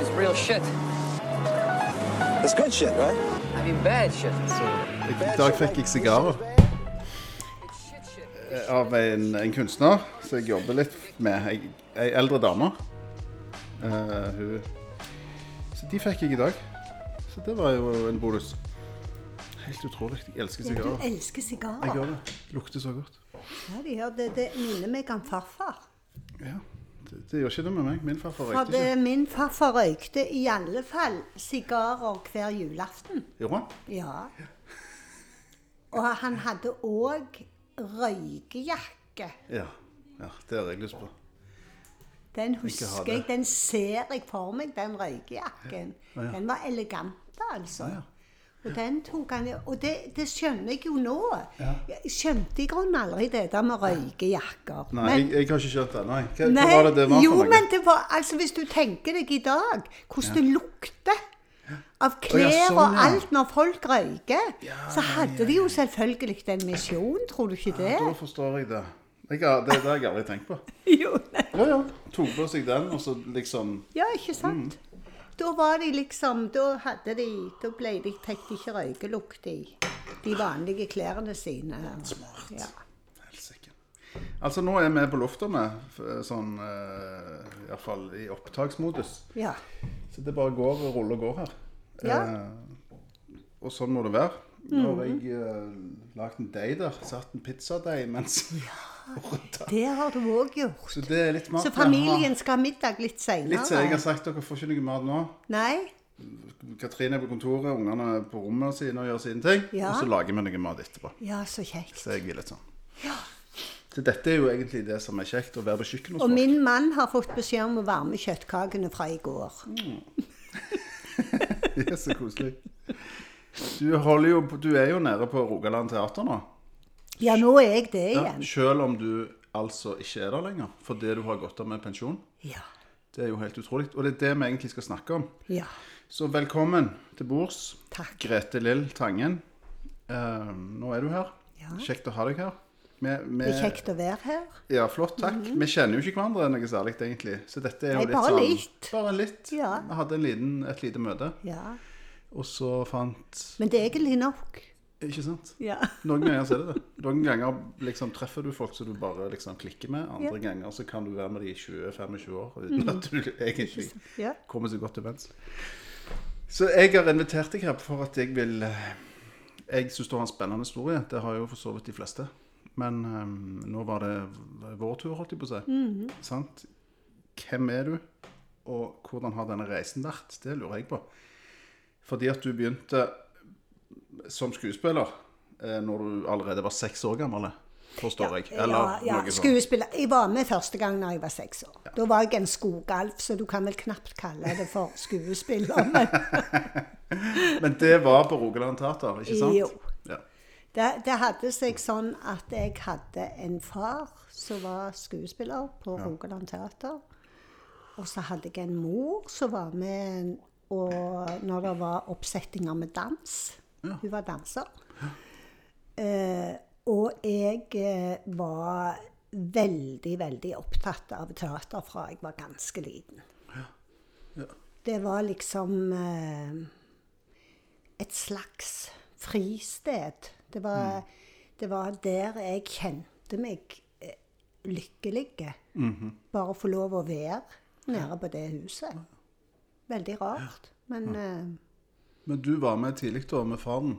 It's real shit. It's good shit, right? I mean, bad shit. I dag fikk jeg sigarer eh, av en, en kunstner som jeg jobber litt med. Ei, ei eldre dame. Uh, hun Så de fikk jeg i dag. Så det var jo en bonus. Helt utrolig. Jeg elsker Ja, du sigarer. Jeg gjør det. Lukter så godt. Ja, de gjør det. Det minner meg om farfar. Ja, det, gjør ikke det med meg. Min farfar røykte ikke. min farfar røykte i alle fall sigarer hver julaften. Gjorde han? Ja. Og han hadde òg røykejakke. Ja. ja. Det har jeg lyst på. Den husker jeg, den ser jeg for meg, den røykejakken. Ja, ja. Den var elegant, altså. Ja. Og den han Og det, det skjønner jeg jo nå. Jeg skjønte i grunnen aldri det der med røykejakker. Nei, Men- jeg, jeg har ikke skjønt det. Nei. Hva, Nei, var det det var jo, for noe? men det var altså Hvis du tenker deg i dag hvordan det lukter av klær sånn, og alt når folk røyker, Ja, så hadde de jo selvfølgelig en misjon, tror du ikke det? Da forstår jeg det. Jeg har, det, det har jeg aldri tenkt på. Jo, nei. Ja, ja. Tok på seg den, og så liksom Ja, ikke sant? Mm. Da var de liksom Da hadde de Da ble de, fikk de ikke røykelukt i de vanlige klærne sine. Smart. Ja. Helsike. Altså, nå er vi på lufta med, sånn uh, Iallfall i opptaksmodus. ja. Så det bare går og ruller og går her. Ja. Eh, og sånn må det være. Nå har jeg uh, lagd en deig der. Satt en pizzadeig mens Det har du òg gjort. Så det er litt mat. Så familien skal ha middag litt seinere? Litt senere. jeg har sagt dere får ikke noe mat nå. Nei? Katrine er på kontoret, ungene er på rommet sine og gjør sine ting. Ja. Og så lager vi noe mat etterpå. Ja, så kjekt. Så jeg er litt sånn. Så dette er jo egentlig det som er kjekt, å være på kjøkkenet hos Og min mann har fått beskjed om å varme kjøttkakene fra i går. Det er så koselig. Du, jo, du er jo nede på Rogaland Teater nå. Ja, nå er jeg det Ja, igjen. selv om du altså ikke er der lenger, fordi du har gått av med pensjon. Ja. Det er jo helt utrolig. Og det er det vi egentlig skal snakke om. ja. Så velkommen til bords. Grete Lill Tangen. Uh, nå er du her. Ja. Kjekt å ha deg her. Med, med... Det er kjekt å være her. Ja, flott, takk. Vi kjenner jo ikke hverandre noe særlig, egentlig. Så dette er jo Nei, litt bare sånn litt. Bare litt. Ja. Vi hadde en liten, et lite møte, Ja. og så fant Men det er egentlig nok. Ikke sant? Ja. Noen ganger så er det det. Noen ganger liksom treffer du folk som du bare liksom klikker med. Andre ganger så kan du være med de i 20-25 år uten at du egentlig Ja. kommer så godt til venns. Så jeg har invitert deg her for at jeg vil eh, Jeg syns du har en spennende historie. Det har jo for så vidt de fleste. Men um, nå var det vår tur, holdt jeg på å si. Sant? Hvem er du, og hvordan har denne reisen vært? Det lurer jeg på. Fordi at du begynte som skuespiller eh, når du allerede var seks år gammel, forstår jeg. ja, Eller ja. ja. Skuespiller. Jeg var med første gang da jeg var seks år. Da var jeg en skogalf, så du kan vel knapt kalle det for skuespiller. Men Men det var på Rogaland Teater, ikke sant? Jo. Ja. det, det hadde seg sånn at jeg hadde en far som var skuespiller på Rogaland Teater. Og så hadde jeg en mor som var med og når det var oppsettinger med dans. Hun var danser. Eh, og jeg eh, var veldig, veldig opptatt av teater fra jeg var ganske liten. Det var liksom eh, et slags fristed. Det var, det var der jeg kjente meg eh, lykkelig. Bare å få lov å være nede på det huset. Veldig rart. Men eh, Men du var med tidlig da, med faren.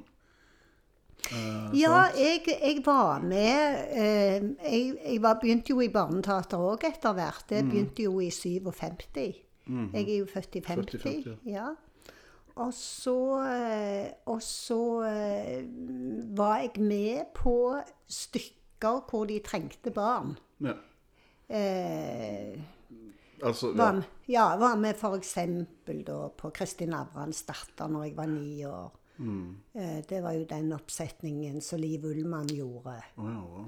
Eh, Ja, jeg, jeg var med eh, Jeg, jeg var, begynte jo i barneteater òg etter hvert. Det begynte jo i 57. Jeg er jo født i 50. Født i 50, ja. Og så, eh, og så eh, var jeg med på stykker hvor de trengte barn. ja. Eh, Altså, var, ja. med- ja, var med f.eks. på Kristin Avrans datter når jeg var ni år. Mm. Eh, det var jo den oppsetningen som Liv Ullmann gjorde. Å, ja.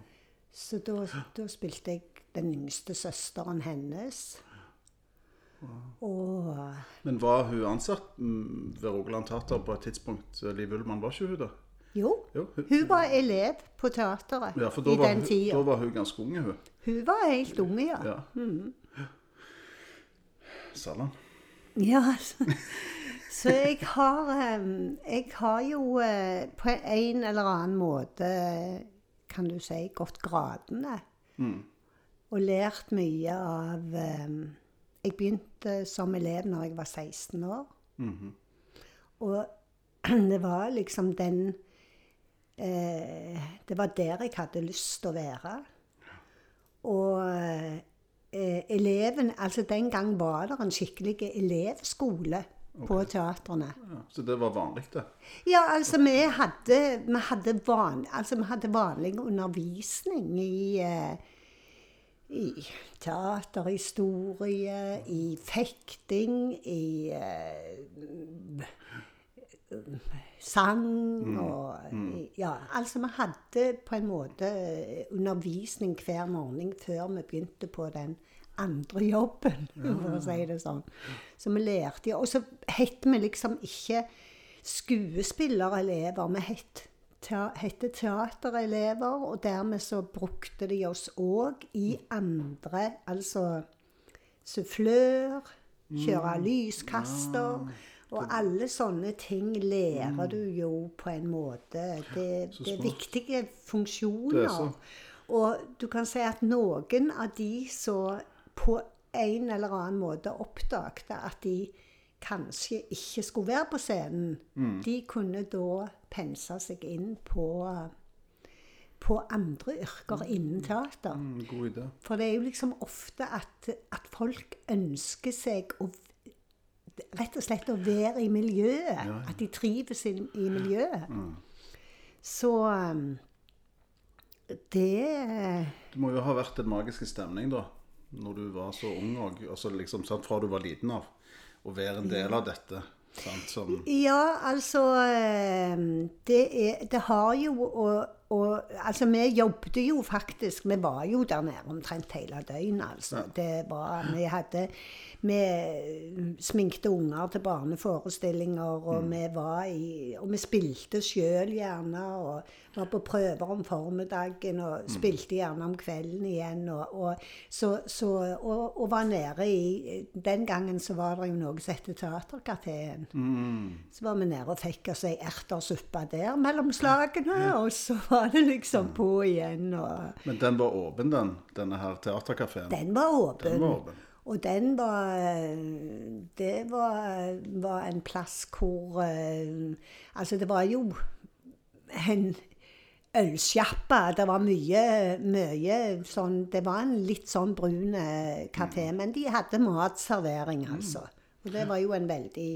Så da, da spilte jeg den yngste søsteren hennes. Og Men var hun ansatt mm, ved Rogaland Teater på et tidspunkt? Liv Ullmann, var ikke hun det? jo, Jo, hun- hun var elev på teateret Ja, i den tida. da var hun ganske unge, hun. Hun var helt unge, ja. Ja. Salan. Ja, altså. Så jeg har, jeg har jo eh, på en eller annen måte, kan du si, gått gradene. Og lært mye av Jeg begynte som elev når jeg var 16 år. Og det var liksom den eh, Det var der jeg hadde lyst til å være. Og eh, eleven Altså den gang var det en skikkelig elevskole på teatrene. Ja, så det var vanlig, det. Ja, altså vi hadde, vi hadde, van, altså, vi hadde vanlig undervisning i, eh, i teaterhistorie, i fekting, i eh, sang og Ja, altså vi hadde på en måte undervisning hver morgen før vi begynte på den andre jobben, for å si det sånn. Så vi lærte Og så het vi liksom ikke skuespillerelever. Vi het hette teaterelever, og dermed så brukte de oss òg i andre Altså sufflør, kjøre lyskaster. Og alle sånne ting lærer du jo på en måte. Det, det er viktige funksjoner. er. Og du kan si at noen av de som på en eller annen måte oppdaget at de kanskje ikke skulle være på scenen, Mm. de kunne da pense seg inn på, på andre yrker innen teater. Mm, god idé. For det er jo liksom ofte at, at folk ønsker seg å Rett og slett å være i miljøet. At de trives i, i miljøet. Så um, det Det må jo ha vært en magisk stemning, da, når du var så ung og altså liksom, sant, fra du var liten av. Å være en del av dette. Sant, som, Ja, altså eh, Det, er, det har jo og, og, Altså, vi jobbet jo faktisk Vi var jo der nede omtrent hele døgnet, altså. Det var Vi hadde Vi sminkte unger til barneforestillinger, og vi var i Og vi spilte sjøl gjerne, og var på prøver om formiddagen, og spilte gjerne om kvelden igjen, og, og så, så og, og var nede i Den gangen så var det jo noe som het Teaterkafeen. Så var vi nede og fikk oss ei ertersuppe der mellom slagene, og så var det liksom på igjen. Og men den var åpen, den, denne her teaterkafeen? den var åpen. Den var åpen. Og den var Det var, var en plass hvor eh, Altså, det var jo en ølsjappe. Det var mye, mye sånn Det var en litt sånn brun eh, kafé, men de hadde matservering, altså. Og det var jo en veldig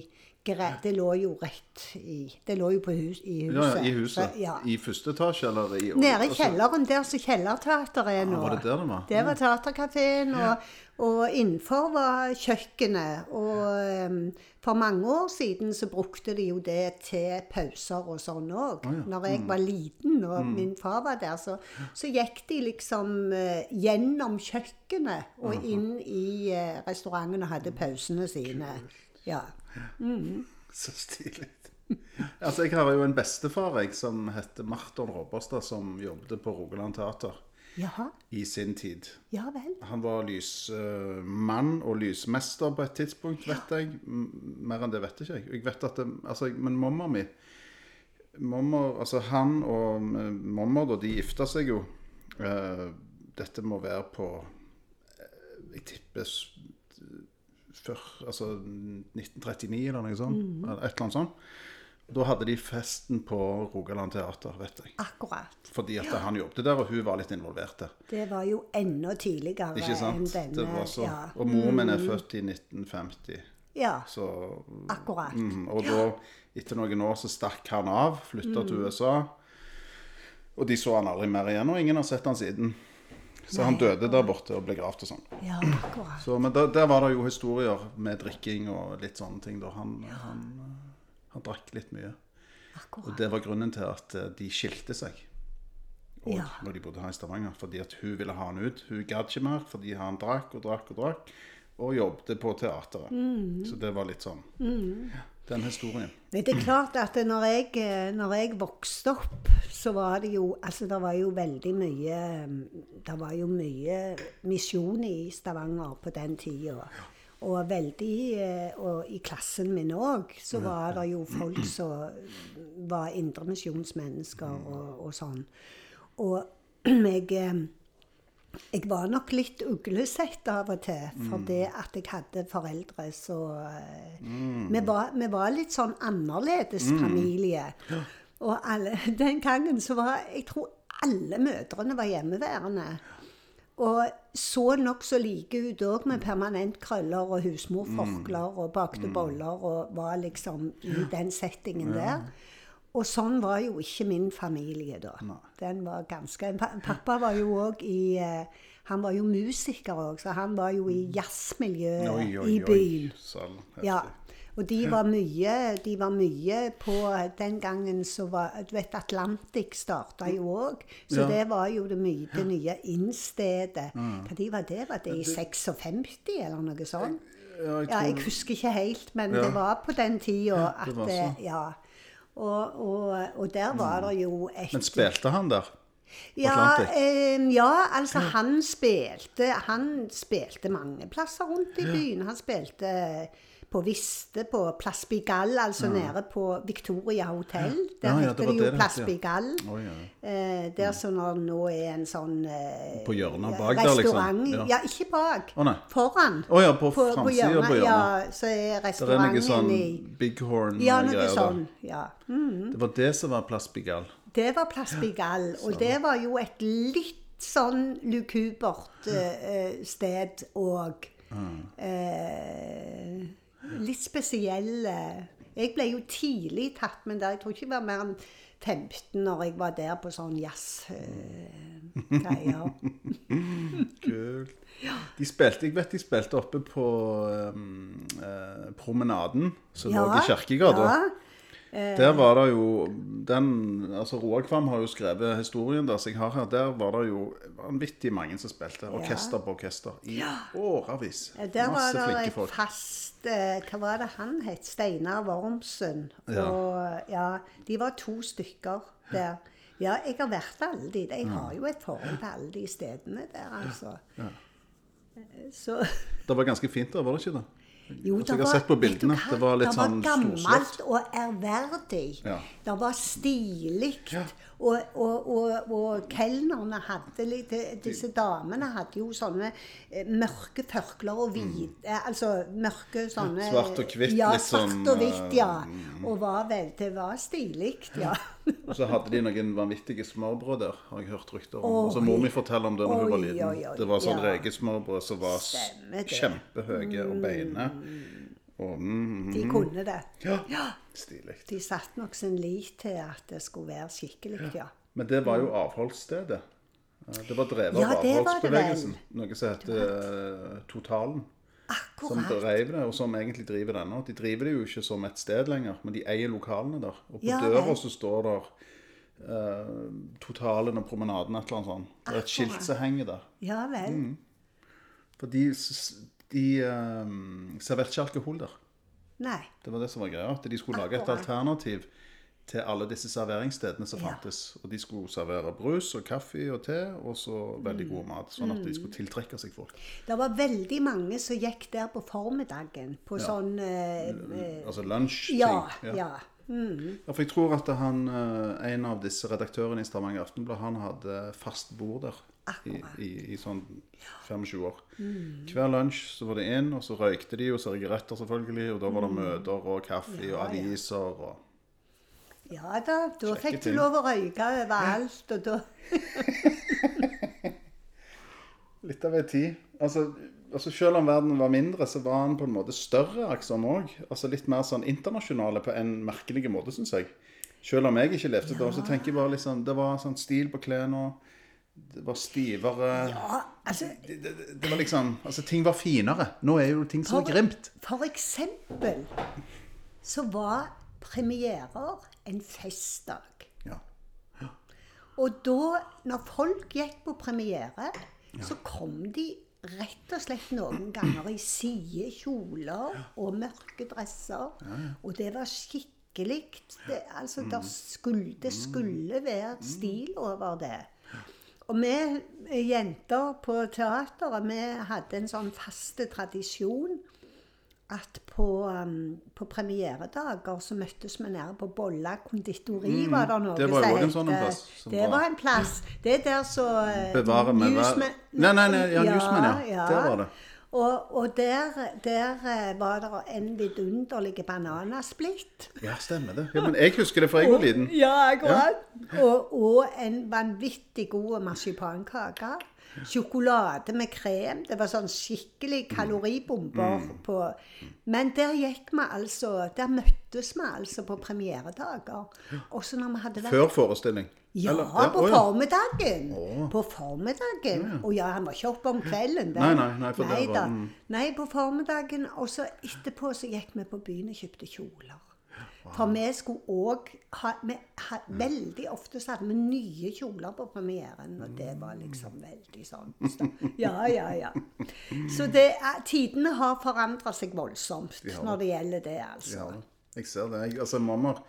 Det lå jo rett i Det lå jo på hus, i huset. Ja, ja, i huset. Så, ja. I første etasje, eller i Nede i altså- kjelleren, der som Kjellerteateret er nå. var det der det var? Det var teaterkafeen, og, og innenfor var kjøkkenet. Og um, for mange år siden så brukte de jo det til pauser og sånn òg. Ah. Når jeg var liten og min far var der, så, så gikk de liksom uh, gjennom kjøkkenet og inn i uh, restauranten og hadde pausene sine. Ja. Så stilig. Altså, jeg har jo en bestefar jeg, som heter Marton Robberstad, som jobbet på Rogaland Teater Jaha. i sin tid. Ja vel. Han var lysmann og lysmester på et tidspunkt, vet jeg. M- Mer enn det vet ikke jeg. jeg vet at det, altså, men mamma mi Mamma, altså Han og eh, mamma da, de gifta seg jo. Eh, dette må være på eh, Jeg tipper før, altså 1939 eller noe sånt. eller Et eller annet sånt. Da hadde de festen på Rogaland Teater, vet jeg. Akkurat. Fordi at han jobbet der, og hun var litt involvert der. Det var jo enda tidligere Ikke enn denne. Det var så. Ja. Og moren min er født i 1950. ja, Så, akkurat. Mm, og da, etter noen år, så stakk han av, flytta til USA. Og de så han aldri mer igjen, og ingen har sett han siden. Så han døde der borte og ble gravd og sånn. Ja, akkurat. Så, men der, der var det jo historier med drikking og litt sånne ting. da. Han, han, han drakk litt mye. Akkurat. Og det var grunnen til at eh, de skilte seg. Og Ja. når de bodde her i Stavanger. Fordi at hun ville ha han ut. Hun gadd ikke mer fordi han drakk og drakk og drakk. Og jobbet på teateret. Mm. Så det var litt sånn. Ja, den historien. Men det er klart at når jeg, når jeg vokste opp, så var det jo Altså, det var jo veldig mye Det var jo mye misjon i Stavanger på den tida. Og veldig Og i klassen min òg så var det jo folk som var indremisjonsmennesker og, og sånn. Og jeg eh, jeg var nok litt uglesett av og til, fordi at jeg hadde foreldre så mm. vi, var, vi var litt sånn annerledes familie. Og alle, den gangen så var Jeg tror alle mødrene var hjemmeværende. Og så nokså like ut òg, med permanentkrøller og husmorforkler og bakte boller, og var liksom i den settingen der. Og sånn var jo ikke min familie da. Den var ganske Pappa var jo òg i eh, Han var jo musiker òg, så han var jo i jazzmiljøet Oi, oi, i byen. Sal, Ja. Og de var mye, de var mye på Den gangen så var Du vet, Atlantic starta jo òg. Så Ja. det var jo det, mye, det nye innstedet. Hva de var det? Var det i 56, eller noe sånt? Ja, jeg Ja, jeg husker ikke helt, men det var på den tida at det eh, sånn. Ja. Og, og, og der var det jo et Men spilte han der? ja, eh, ja, altså han spilte Han spilte mange plasser rundt i byen. Han spilte på Viste, på Plass Bigall, altså nede på Victoria hotell. Der Ja, ja, heter det jo Plass. Bigall. Eh, der som nå- er en sånn eh, På hjørnet bak der, liksom? Ja. Ikke bak. Oh. Foran. Å ja, på framsida på hjørnet. Ja, så er Det er noe sånn Bighorn-greier. Ja, noe sånn. Ja. Mm. Det var det som var Plass Bigall. Det var Plass Bigall, og det var jo et litt sånn lukubert eh, sted òg. Eh, litt spesielle Jeg ble jo tidlig tatt med der. Jeg tror ikke jeg var mer enn 15 når jeg var der på sånn jazzgreier. Kult. De spilte, jeg vet de spilte oppe på um, eh, Promenaden, som lå i Kirkegata. ja. Der var det jo den, altså Roar Kvam har jo skrevet historien der så jeg har her. Der var det jo vanvittig mange som spilte. Orkester på orkester i årevis. Der var Masse det flinke folk. fast eh, Hva var det han het? Steinar Wormsund. Ja. Og ja, de var to stykker der. Ja, jeg har vært alle de. Jeg har jo et forhold til alle de stedene der, altså. Ja. Så Det var ganske fint der, var det ikke det? jo, Altså, jeg det har sett på bildene. hva? Det var litt det sånn var gammelt storslått. og ærverdig. Ja. Det var stilig. Ja. Og, og, og, og kelnerne hadde Disse damene hadde jo sånne eh, mørke førkler og hvite Altså mørke sånne Mm. Svart og hvitt, Ja, litt svart og hvitt, ja. eh, Og var vel Det var stilig, ja. Og så hadde de noen vanvittige smørbrød der, har jeg hørt rykter om. Og så må vi fortelle om det når hun var liten. Det var sånn ja. rekesmørbrød som var kjempehøye og beine. Og mm, mm, De kunne det. ja, Ja. stilig. De satte nok sin lit til at det skulle være skikkelig, ja. Men det var jo avholdsstedet. Eh, Det var drevet Ja, av avholdsbevegelsen. Noe som heter Totalen. Akkurat. Som drev det, og som egentlig driver det ennå. De driver det jo ikke som et sted lenger, men de eier lokalene der. Og på Ja, døra så står der uh, Totalen og Promenaden, et eller annet sånt. Det er et skilt som henger der. Ja vel. Mm. For de, de eh, serverte ikke alkohol der. Nei. Det var det som var greia. At de skulle lage et alternativ til alle disse serveringsstedene som Ja. fantes. Og de skulle servere brus og kaffe og te, og så veldig Mm. god mat. Sånn at de skulle tiltrekke seg folk. Det var veldig mange som gikk der på formiddagen på sånn eh, eh, Altså lunsjting. Ja. ja. Mm. Ja, for jeg tror at han, eh, en av disse redaktørene i Stavanger Aftenblad han hadde fast bord der i, i, i sånn 25 år. Hver lunsj så var det inn, og så røykte de jo sigaretter selvfølgelig, og da var det møter og kaffe Ja, og aviser og Ja da, da fikk du lov å røyke overalt, og da Litt av ei tid. Altså, altså Selv om verden var mindre, så var han på en måte større, liksom òg. Altså litt mer sånn internasjonale på en merkelig måte, syns jeg. Selv om jeg ikke levde da, så tenker jeg bare liksom Det var sånn stil på klærne. Det var stivere Ja, altså det, det, det var liksom Altså, ting var finere. Nå er jo ting så For- grimt. For eksempel så var premierer en festdag. Ja. Og da, når folk gikk på premiere, så kom de rett og slett noen ganger i side kjoler og mørke dresser. Og det var skikkelig det, Altså, der skulle, det skulle være stil over det. Og vi eh, jenter på teateret, vi hadde en sånn faste tradisjon at på, um, på premieredager så møttes vi nede på Bolla konditori, var det noe Mm. det var jo som en sånn plass Det var- var en plass. Det er der så eh, Bevare med hver- Nei, nei, nei, ja, Newsman, ja. Der var det. Og, og der, der eh, var det en vidunderlig bananasplitt. Ja, stemmer det. Ja, men jeg husker det fra jeg var liten. Ja, akkurat. Og, og en vanvittig god marsipankake. Sjokolade med krem. Det var sånn skikkelig kaloribomber Mm. på Men der gikk vi altså Der møttes vi altså på premieredager. Også når vi hadde vært Før forestilling. Ja, Eller- på å, ja. formiddagen. Å. På formiddagen. Og ja, han var ikke oppe om kvelden. den. Nei, nei, nei, for det var- mm. nei, på formiddagen. Og så etterpå så gikk vi på byen og kjøpte kjoler. For vi skulle òg ha, ha Veldig ofte så hadde vi nye kjoler på premieren, og det var liksom veldig sånn så- Ja, ja, ja. Så det tidene har forandra seg voldsomt når det gjelder det, altså. Ja, jeg ser det. Jeg, altså, mammer,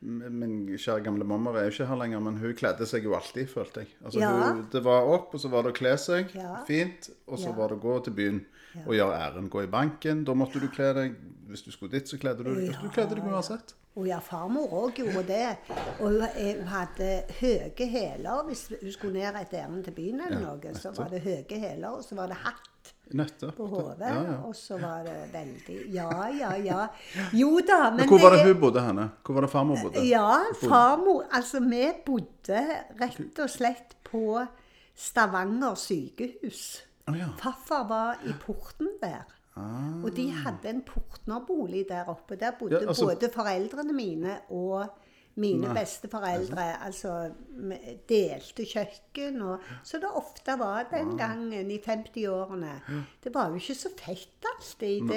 min kjære gamle mamma er jo ikke her lenger, men hun kledde seg jo alltid, følte jeg. Altså, Ja. hun, det var opp, og så var det å kle seg Ja. fint, og så Ja. var det å gå til byen og gjøre æren. Gå i banken. Da måtte du kle deg Hvis du skulle dit, så kledde du deg. Du kledde deg uansett. Og ja, farmor òg gjorde det. Og hun, eh, hun hadde høye hæler hvis hun skulle ned et ærend til byen eller noe. Så var det høye hæler, og så var det hatt Nettopp. på hodet. Ja, ja. Og så var det veldig Ja, ja, ja. Jo da, men, Men hvor var det hun bodde henne? Hvor var det farmor bodde? Ja, farmor Altså, vi bodde rett og slett på Stavanger sykehus. Å, ja. Farfar var i porten der. Og de hadde en portnerbolig der oppe. Der bodde Ah. Altså- både foreldrene mine og mine besteforeldre. Altså delte kjøkken. Og, så det ofte var den gangen i 50-årene. Det var jo ikke så fett alltid.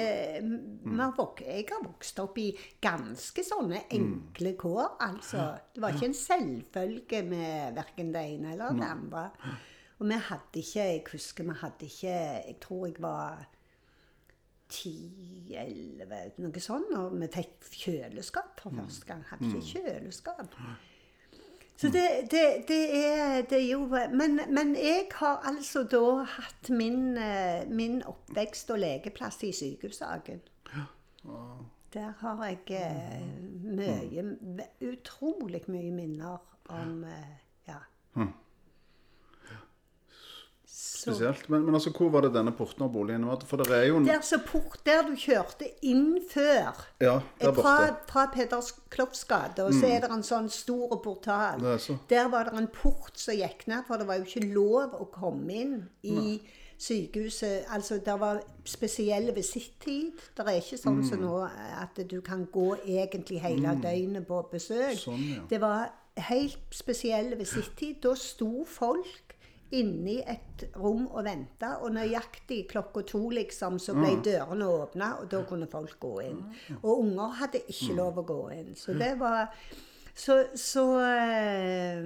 Vok jeg har vokst opp i ganske sånne enkle kår. Altså. Det var ikke en selvfølge med verken det ene eller det andre. Og vi hadde ikke Jeg husker vi hadde ikke Jeg tror jeg var 10-11, noe sånt, Og vi fikk kjøleskap for første gang. Hadde ikke kjøleskap. Så det, det, det, er, det er jo men, men jeg har altså da hatt min, eh, min oppvekst og legeplass i Sykehushagen. Der har jeg eh, mye Utrolig mye minner om eh, Ja. Spesielt. Men, men altså, hvor var det denne porten og boligen var? For det er jo en Der så port der du kjørte inn før. Ja, der borte. fra Peders Klopps gate, og så er det en sånn stor portal. Det er så. Der var det en port som gikk ned, for det var jo ikke lov å komme inn i sykehuset. Altså, det var spesiell visittid. Det er ikke sånn Mm. som nå at du kan gå egentlig hele døgnet på besøk. Sånn, ja. Det var helt spesiell visittid. Da sto folk inni et rom og venta, og nøyaktig klokka to liksom, så ble dørene åpna, og da kunne folk gå inn. Og unger hadde ikke lov å gå inn. Så det var Så, så eh,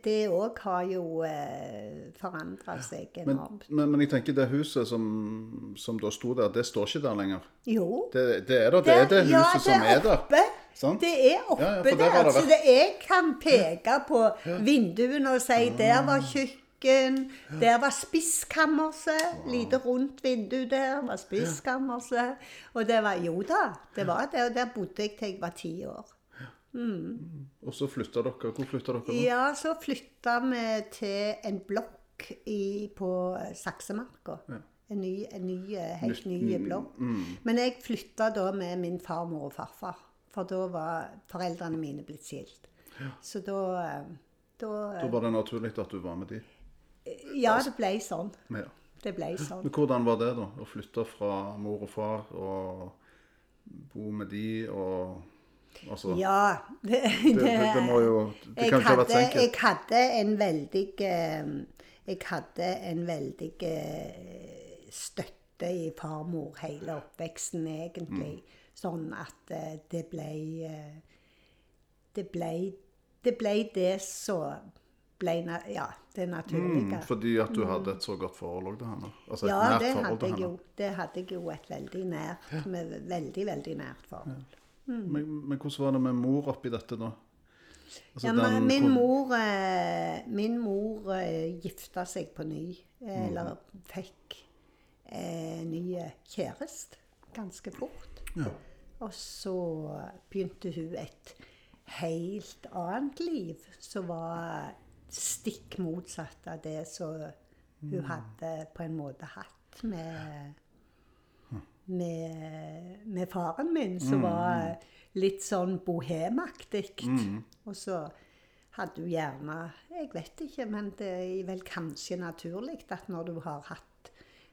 Det òg har jo eh, forandra seg enormt. men, men jeg tenker det huset som, som da sto der, det står ikke der lenger. Jo. Det, det er der, det er det huset ja, som er der. Sant? Det er oppe Ja, ja, der der. Så det, jeg kan peke på vinduene og si der var kjøkken, der var spiskammerset. Lite rundt vindu der var spiskammerset. Og det var Jo da, det var det. Og der bodde jeg til jeg var ti år. Og så flytta dere. Hvor flytta dere? da? Ja, så flytta vi til en blokk i, på Saksemarka. En ny, en ny, eh, helt ny blokk. Men jeg flytta da med min farmor og farfar. For da var foreldrene mine blitt skilt. Så da, eh, da Da var det naturlig at du var med de. Ja, det ble sånn. Ja. Det ble sånn. Men hvordan var det, da? Å flytte fra mor og far og bo med de og Altså Ja. Det, det, det, det må jo Det kan ikke ha vært så hadde, jeg enkelt. hadde en veldig eh, Jeg hadde en veldig eh, støtte i farmor hele oppveksten, egentlig. Mm. Sånn at eh, det ble eh, Det ble det ble det som ble Ja, det naturlige. Mm, fordi at du hadde et så godt forhold til henne? Altså Ja, det hadde, jo, det hadde jeg jo et veldig nært med Veldig, veldig nært forhold. Men, men hvordan var det med mor oppi dette, da? Altså, Ja, men den- min mor, eh, min mor eh, gifta seg på ny. Eller Mm. fikk eh, ny kjæreste ganske fort. Ja. Og så begynte hun et helt annet liv som var stikk motsatt av det som hun hadde på en måte hatt med, med, med faren min, som var litt sånn bohemaktig. Og så hadde hun gjerne Jeg vet ikke, men det er vel kanskje naturlig at når du har hatt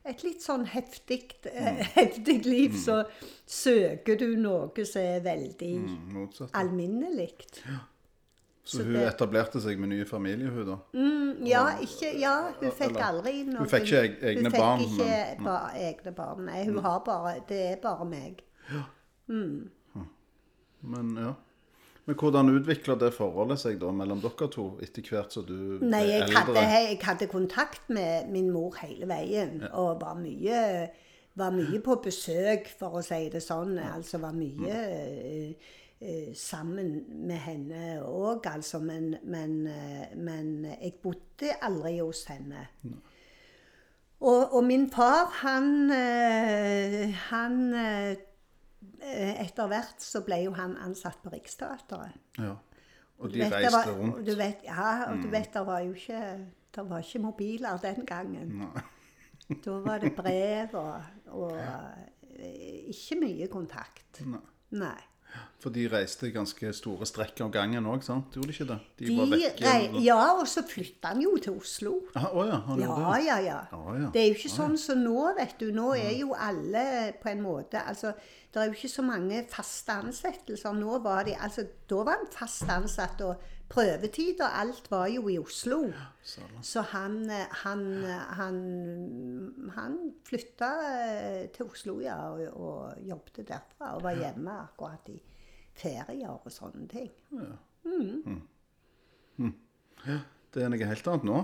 et litt sånn heftig, mm. heftig liv, så søker du noe som er veldig Mm, alminnelig. Ja. Så så hun det- etablerte seg med nye familie, hun da? Mm, ja, ikke, ja, hun fikk aldri noen Hun fikk ikke egne egne Hun fikk barn, ikke men- Mm. ba, egne barn. Nei, hun har bare Det er bare meg. Men ja. Men hvordan utvikla det forholdet seg da mellom dere to etter hvert som du ble Nei, jeg eldre? hadde, jeg hadde kontakt med min mor hele veien. Og var mye, var mye på besøk, for å si det sånn. Altså var mye eh, sammen med henne òg, altså. Men, men, eh, men jeg bodde aldri hos henne. Og, og min far, han, han Etter hvert så ble jo han ansatt på Riksteatret. Ja. Og de vet, reiste var, rundt? Mm. Du vet, ja, og du vet, det var jo ikke, det var ikke mobiler den gangen. Nei. Da var det brev og, og eh, ikke mye kontakt. Nei. Nei. For de reiste ganske store strekk av gangen òg, sant? Gjorde de ikke det? De, De var vekke? eller- ja, og så flytta han jo til Oslo. Ah, Å ja, han Ja, det? ja, ja. Ah, ja. Det er jo ikke sånn som nå, vet du. Nå er jo alle på en måte Altså, det er jo ikke så mange faste ansettelser. Nå var de Altså, da var han fast ansatt, og prøvetid og alt var jo i Oslo. Ja, Så han, han, han, han flytta eh, til Oslo, ja, og, og jobbet derfra. Og var hjemme akkurat i ferier og sånne ting. Det er noe helt annet nå.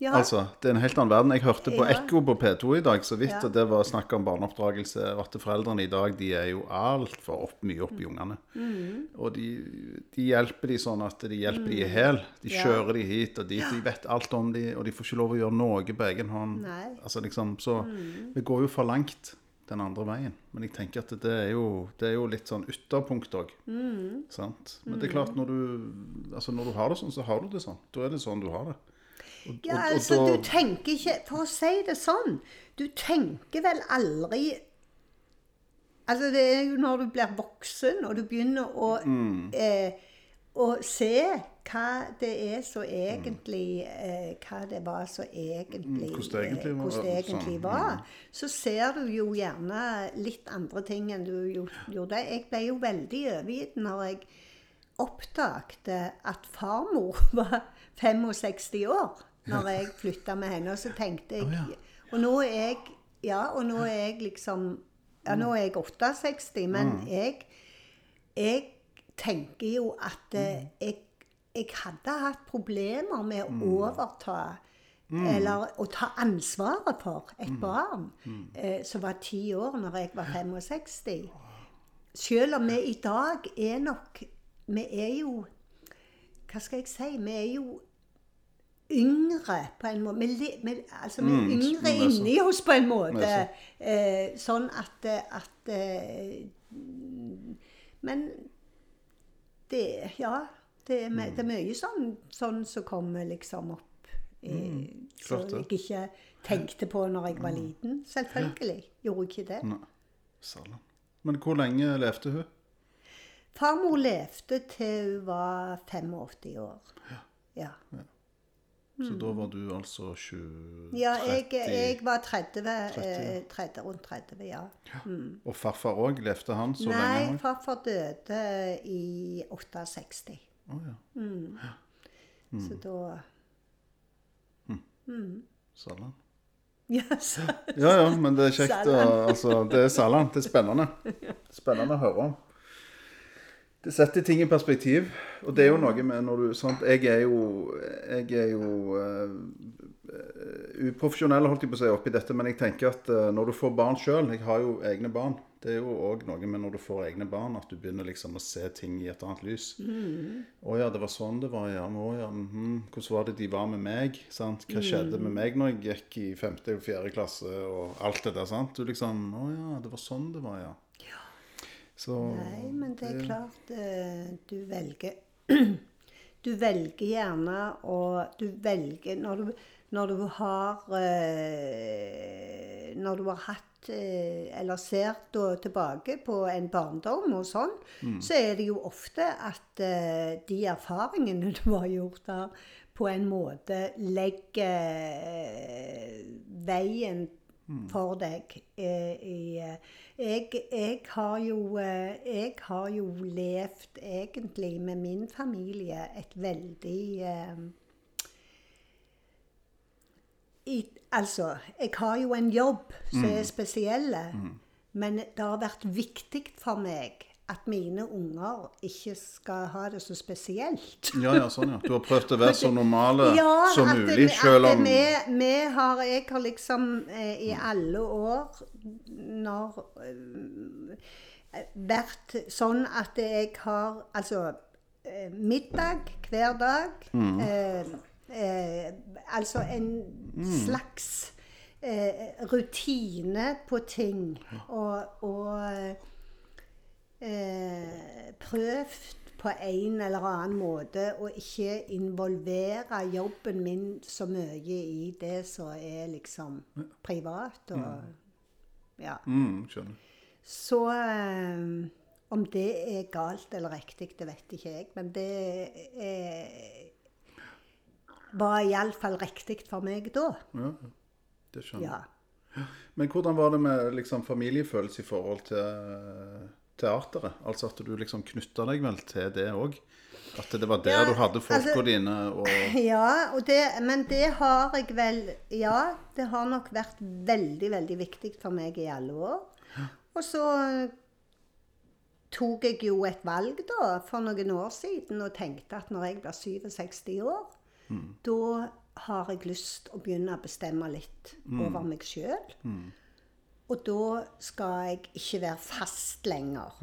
Ja, Altså, Det er en helt annen verden. Jeg hørte på Ja. Ekko på P2 i dag, så vidt, Ja. og det var snakk om barneoppdragelse. og At foreldrene i dag de er jo altfor opp, mye opp i ungene. Mm. Og de, de hjelper de sånn at de hjelper de i hæl. De kjører de hit og dit. De vet alt om de, og de får ikke lov å gjøre noe på egen hånd. Nei. Mm. Altså liksom, Så det går jo for langt den andre veien. Men jeg tenker at det er jo, det er jo litt sånn ytterpunkt òg. Mm. Men det er klart, når du, altså når du har det sånn, så har du det sånn. Da er det sånn du har det. Og, Ja, altså, og da- du tenker ikke For å si det sånn, du tenker vel aldri Altså, det er jo når du blir voksen, og du begynner å, Mm. eh, å se hva det er som egentlig eh, Hva det var som egentlig Mm, hvordan det egentlig eh, var, det egentlig sånn, var. Så ser du jo gjerne litt andre ting enn du gjorde. Jeg ble jo veldig overgitt når jeg oppdagte at farmor var 65 år når jeg flytta med henne. Og så tenkte jeg ja. Og nå er jeg Ja, og nå er jeg liksom Ja, nå er jeg 68, men jeg Jeg tenker jo at eh, jeg, jeg hadde hatt problemer med å overta Eller å ta ansvaret for et barn eh, som var ti år når jeg var 65. Selv om vi i dag er nok Vi er jo Hva skal jeg si? Vi er jo yngre på en måte. Med, med, altså, er Mm, yngre altså- inni oss på en måte. altså- Eh, sånn at, eh, at eh, Men det Ja. Det er, Mm. det er mye sånn, sånn som kommer liksom opp. Eh, Mm. Mm. jeg ikke tenkte på når jeg var liten. Selvfølgelig gjorde jeg ikke det. Nei. Men hvor lenge levde hun? Farmor levde til hun var 85 år. Ja. Så da var du altså 20... Mm. Ja, jeg, jeg var 30, 30, eh, 30, rundt 30, ja. Og farfar òg? Levde han så Nei, lenge Nei, farfar døde i 68. Å ja. Mm. Så da Salan. Ja, Ja ja, men det er kjekt Salan. Altså, det er salan. Det er spennende. Spennende å høre om. Det setter ting i perspektiv. Og det er jo noe med når du sant? Jeg er jo Jeg er jo uh, uprofesjonell, holdt jeg på å si, oppi dette, men jeg tenker at uh, når du får barn sjøl Jeg har jo egne barn Det er jo òg noe med når du får egne barn, at du begynner liksom å se ting i et annet lys. Å ja, det var sånn det var, ja. Å ja, mhm. Hvordan var det de var med meg? sant? Hva skjedde med meg når jeg gikk i femte og fjerde klasse, og alt det der, sant? Du liksom Å ja, det var sånn det var, ja. Så Nei, men det er klart eh, du velger Du velger gjerne å Du velger når du, når du har eh, Når du har hatt eh, Eller ser tilbake på en barndom og sånn, så er det jo ofte at de erfaringene du har gjort der, på en måte legger veien for deg. Eh, eh, jeg, jeg, har jo, eh, jeg har jo levd egentlig med min familie et veldig eh, i, Altså, jeg har jo en jobb som er spesiell, men det har vært viktig for meg at mine unger ikke skal ha det så spesielt. Ja, ja, sånn, ja. Du har prøvd å være så normale Ja, som at, mulig, det, selv om vi, vi har, Jeg har liksom eh, i alle år når eh, vært sånn at jeg har Altså eh, middag hver dag. Eh, eh, altså en slags eh, rutine på ting. Og, og prøvd på en eller annen måte å ikke involvere jobben min så mye i det som er liksom privat og Ja. mm, Skjønner. Så eh, om det er galt eller riktig, det vet ikke jeg. Men det er, var iallfall riktig for meg da. Ja, det skjønner jeg. Ja. Men hvordan var det med liksom, familiefølelse i forhold til teateret? Altså at du liksom knytta deg vel til det òg? At det var der Ja, du hadde folka altså- dine og Ja, og det, men det har jeg vel Ja, det har nok vært veldig, veldig viktig for meg i alle år. Og så tok jeg jo et valg da, for noen år siden og tenkte at når jeg blir 67 år, da har jeg lyst å begynne å bestemme litt over meg sjøl. Og da skal jeg ikke være fast lenger.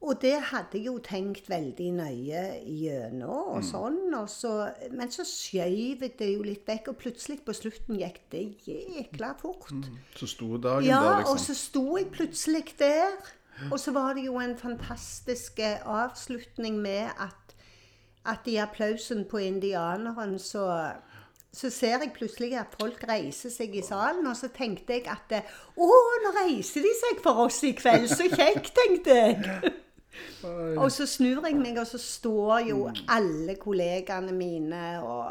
Og det hadde jeg jo tenkt veldig nøye gjennom, og sånn. Og så, men så skjøv jeg det jo litt vekk, og plutselig på slutten gikk det jækla fort. Så sto dagen Ja, der, og liksom. så sto jeg plutselig der. Og så var det jo en fantastisk eh, avslutning med at, at i applausen på indianeren så, så ser jeg plutselig at folk reiser seg i salen, og så tenkte jeg at Å, nå reiser de seg for oss i kveld! Så kjekt, tenkte jeg. Og så snur jeg meg, og så står jo alle kollegaene mine og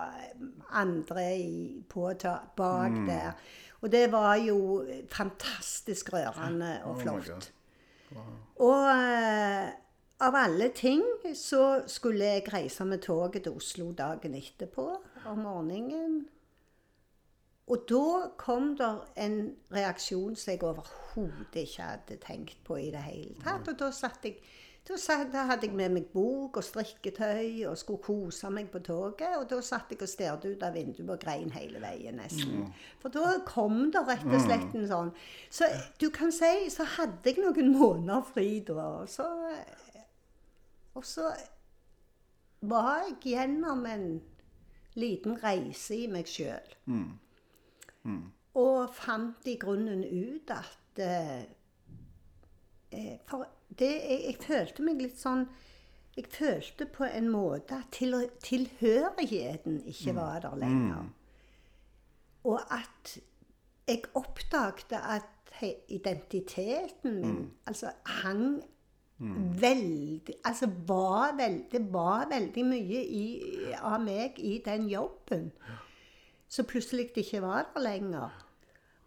andre i, på bak der. Og det var jo fantastisk rørende og Oh flott. Og eh, av alle ting så skulle jeg reise med toget til Oslo dagen etterpå om morgenen. Og da kom der en reaksjon som jeg overhodet ikke hadde tenkt på i det hele tatt. Og da satt jeg da, satt, da hadde jeg med meg bok og strikketøy og skulle kose meg på toget. Og da satt jeg og stirret ut av vinduet og grein hele veien nesten. For da kom det rett og slett en sånn Så du kan si så hadde jeg noen måneder fri da. Og så, og så var jeg gjennom en liten reise i meg sjøl. Og fant i grunnen ut at eh, eh, For det, jeg, jeg følte meg litt sånn Jeg følte på en måte at til, tilhørigheten ikke var der lenger. Og at jeg oppdaget at identiteten min altså hang veldig Altså var veld, det var veldig mye i, av meg i den jobben som plutselig det ikke var der lenger.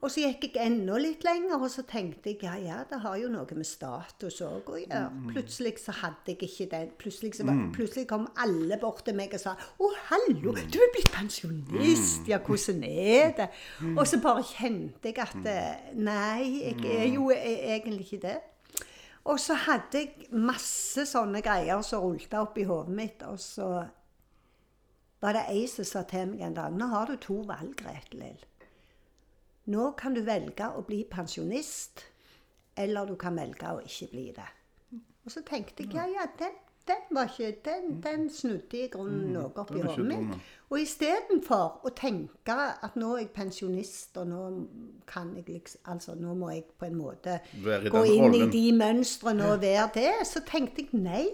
Og så gikk jeg enda litt lenger, og så tenkte jeg ja, ja, det har jo noe med status òg å gjøre. Plutselig så hadde jeg ikke den. Plutselig, så var, plutselig kom alle bort til meg og sa 'Å, hallo, du er blitt pensjonist. Ja, hvordan er det?' Og så bare kjente jeg at eh, Nei, jeg er jo e- egentlig ikke det. Og så hadde jeg masse sånne greier som rullet opp i hodet mitt, og så var det ei som sa til meg en dag 'Nå har du to valg, Gretelil. Nå kan du velge å bli pensjonist eller du kan velge å ikke bli det. Og så tenkte jeg ja, ja, den, den var ikke Den, den snudde i grunnen noe opp i hodet mitt. Og istedenfor å tenke at nå er jeg pensjonist, og nå kan jeg liksom Altså nå må jeg på en måte gå inn inn i de mønstrene og være det, så tenkte jeg nei.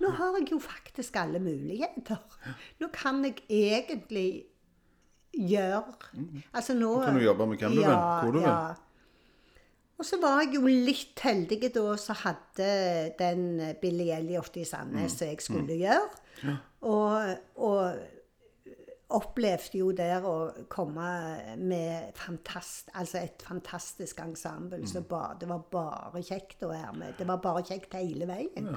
Nå har jeg jo faktisk alle muligheter. Nå kan jeg egentlig gjøre Altså nå Nå kan du jobbe med hvem du vil, hvor du vil. Og så var jeg jo litt heldig da så hadde den Billy Elliot i Sandnes som jeg skulle gjøre. Og, og opplevde jo der å komme med fantast, altså et fantastisk ensemble. Så ba, det var bare kjekt å være med. Det var bare kjekt hele veien.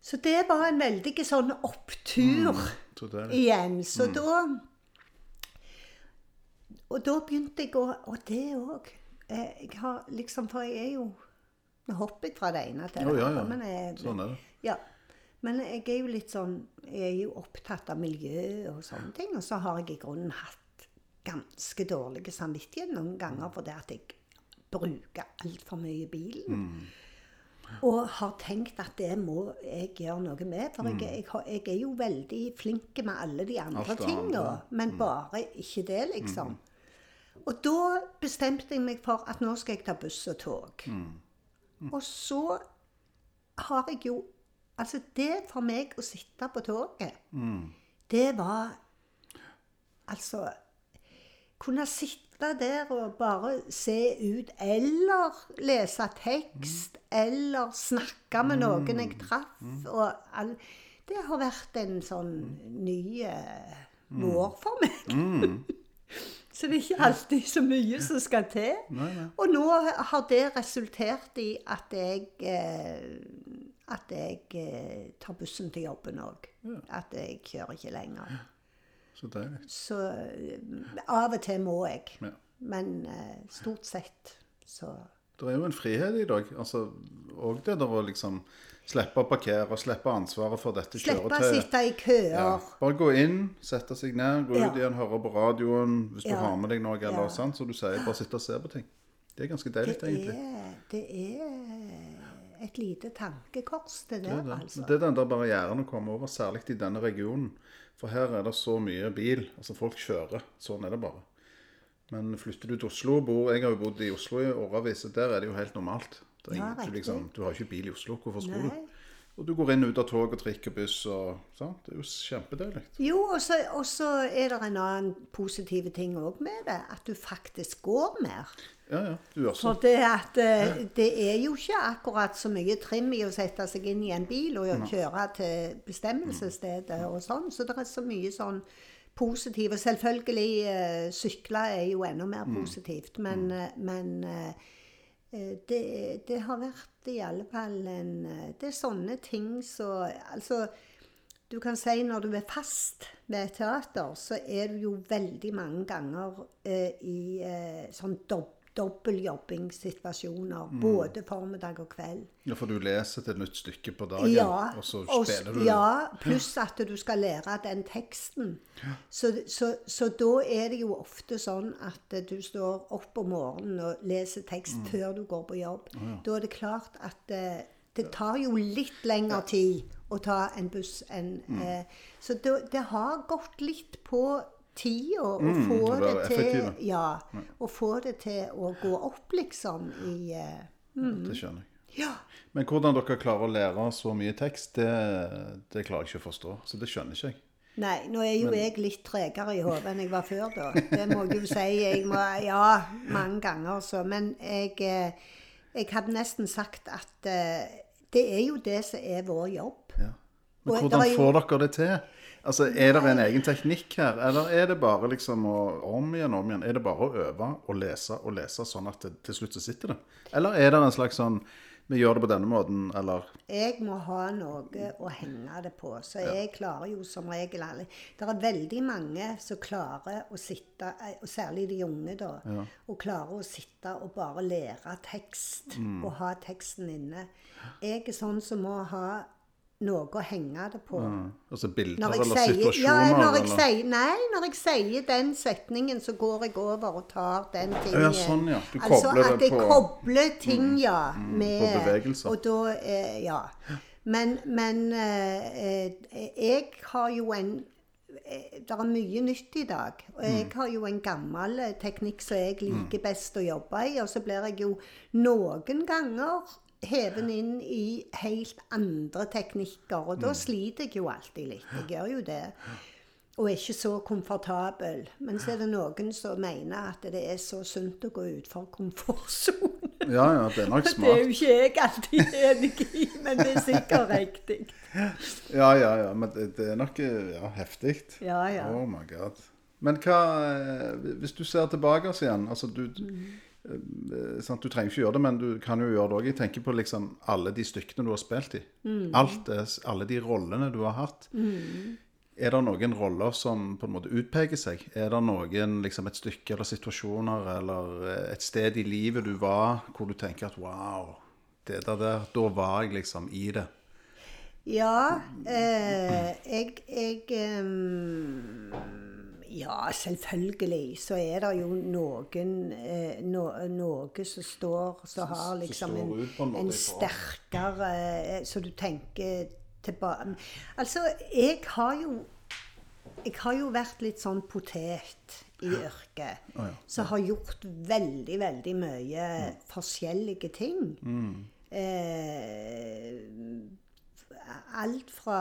Så det var en veldig sånn opptur Så er igjen. Så da Og da begynte jeg å Og det òg. Jeg har liksom For jeg er jo Nå hopper jeg fra det ene til det ja, andre. ja. Men jeg, Sånn er det. Ja. Men jeg er jo litt sånn Jeg er jo opptatt av miljø og sånne ting. Og så har jeg i grunnen hatt ganske dårlig samvittighet noen ganger fordi at jeg bruker altfor mye bilen. Mm. Og har tenkt at det må jeg gjøre noe med. For jeg, jeg, jeg er jo veldig flink med alle de andre tingene, tinga. Mm. Men bare ikke det, liksom. Og da bestemte jeg meg for at nå skal jeg ta buss og tog. Mm. Og så har jeg jo Altså, det for meg å sitte på toget, Mm. det var Altså Kunne sitte der og bare se ut, eller lese tekst, eller snakke med noen jeg traff, og all Det har vært en sånn ny eh, vår for meg. Så det er ikke alltid så mye som skal til. Og nå har det resultert i at jeg eh, at jeg eh, tar bussen til jobben òg. At jeg kjører ikke lenger. Så deilig. Så eh, av og til må jeg. Ja. Men eh, stort sett så Det er jo en frihet i dag. altså, òg det der å liksom slippe å parkere, slippe ansvaret for dette Slippe å sitte i køer. Ja. Bare gå inn, sette seg ned, gå ut igjen, høre på radioen hvis du har med deg noe. eller Ja. sant, Så du sier bare sitte og se på ting. Det er ganske deilig, egentlig. er, det er et lite tankekors, det Det er, det. altså. det er den der barrieren å komme over, særlig i denne regionen. For her er det så mye bil. Altså, folk kjører. Sånn er det bare. Men flytter du til Oslo bor Jeg har jo bodd i Oslo i årevis, der er det jo helt normalt. Det Ja, ingen, du, liksom, du har ikke bil i Oslo. Hvorfor skulle du? Og du går inn og ut av tog og trikk og buss og sant? Det er jo kjempedeilig. Jo, og så er det en annen positiv ting òg med det. At du faktisk går mer. Ja, ja. Du også. For det at eh, det er jo ikke akkurat så mye trim i å sette seg inn i en bil og kjøre til bestemmelsesstedet og sånn. Så det er så mye sånn positivt. Og selvfølgelig, uh, sykle er jo enda mer positivt. Men, eh, men eh, eh, det, det har vært i alle fall en eh, Det er sånne ting så Altså du kan si når du er fast et teater, så er du jo veldig mange ganger eh, i eh, sånn dob dobbeltjobbingssituasjoner. Både formiddag og kveld. Ja, for du leser et nytt stykke på dagen, Ja, og så spiller du ja, pluss at du skal lære den teksten. Så, så, så da er det jo ofte sånn at du står opp om morgenen og leser tekst Mm. før du går på jobb. Da er det klart at eh, det tar jo litt lengre tid å ta en buss enn Mm. eh, Så det, det har gått litt på tida å få å det være til. Ja, å få det til å gå opp, liksom, i mm. Det skjønner jeg. Ja. Men hvordan dere klarer å lære så mye tekst, det, det klarer jeg ikke å forstå. Så det skjønner ikke jeg. Nei, nå er jo jeg litt tregere i hodet enn jeg var før, da. Det må jeg jo si. Jeg må, ja, mange ganger så. Men jeg, eh, jeg hadde nesten sagt at uh, det er jo det som er vår jobb. Ja. Men hvordan får dere det til? Altså, Er det en egen teknikk her, eller er det bare liksom å om igjen om igjen? Er det bare å øve og lese og lese sånn at det, til slutt så sitter det? Eller er det en slags sånn Vi gjør det på denne måten, eller Jeg må ha noe å henge det på. Så jeg klarer jo som regel alle Det er veldig mange som klarer å sitte, og særlig de unge, da, og klarer å sitte og bare lære tekst og ha teksten inne. Jeg er sånn som må ha noe å henge det på. Altså bilder eller sier, situasjoner? ja, når jeg eller? sier, nei, når jeg sier den setningen, så går jeg over og tar den tingen. Ja, sånn, ja. Du altså kobler at det jeg på- Mm. kobler ting, ja. Med, på bevegelser. Og da, eh, ja. Men, men eh, eh, jeg har jo en eh, Det er mye nytt i dag. Og jeg Mm. har jo en gammel eh, teknikk som jeg liker best å jobbe i. Og så blir jeg jo noen ganger heven inn i helt andre teknikker. Og Mm. da sliter jeg jo alltid litt. Jeg gjør jo det. Og er ikke så komfortabel. Men så er det noen som mener at det er så sunt å gå utfor komfortsonen. Ja, ja, det er nok smart. Det er jo ikke jeg alltid enig i, men det er sikkert riktig. Ja, ja, ja, men det, er nok ja, heftig. Ja, ja. Oh my god. Men hva eh, Hvis du ser tilbake igjen altså du, eh, sant, du trenger ikke gjøre det, men du kan jo gjøre det òg. Jeg tenker på liksom alle de stykkene du har spilt i. Alt det, alle de rollene du har hatt. Er det noen roller som på en måte utpeker seg? Er det noen, liksom et stykke eller situasjoner eller eh, et sted i livet du var hvor du tenker at wow, det der, der da var jeg liksom i det? Ja, eh, jeg, jeg ehm, Ja, selvfølgelig så er det jo noen eh, no, Noe som står Som har liksom en, en en sterkere eh, Så du tenker tilbake Altså, jeg har jo jeg har jo vært litt sånn potet i yrket. Ja. Som har gjort veldig, veldig mye forskjellige ting. Mm. Eh, alt fra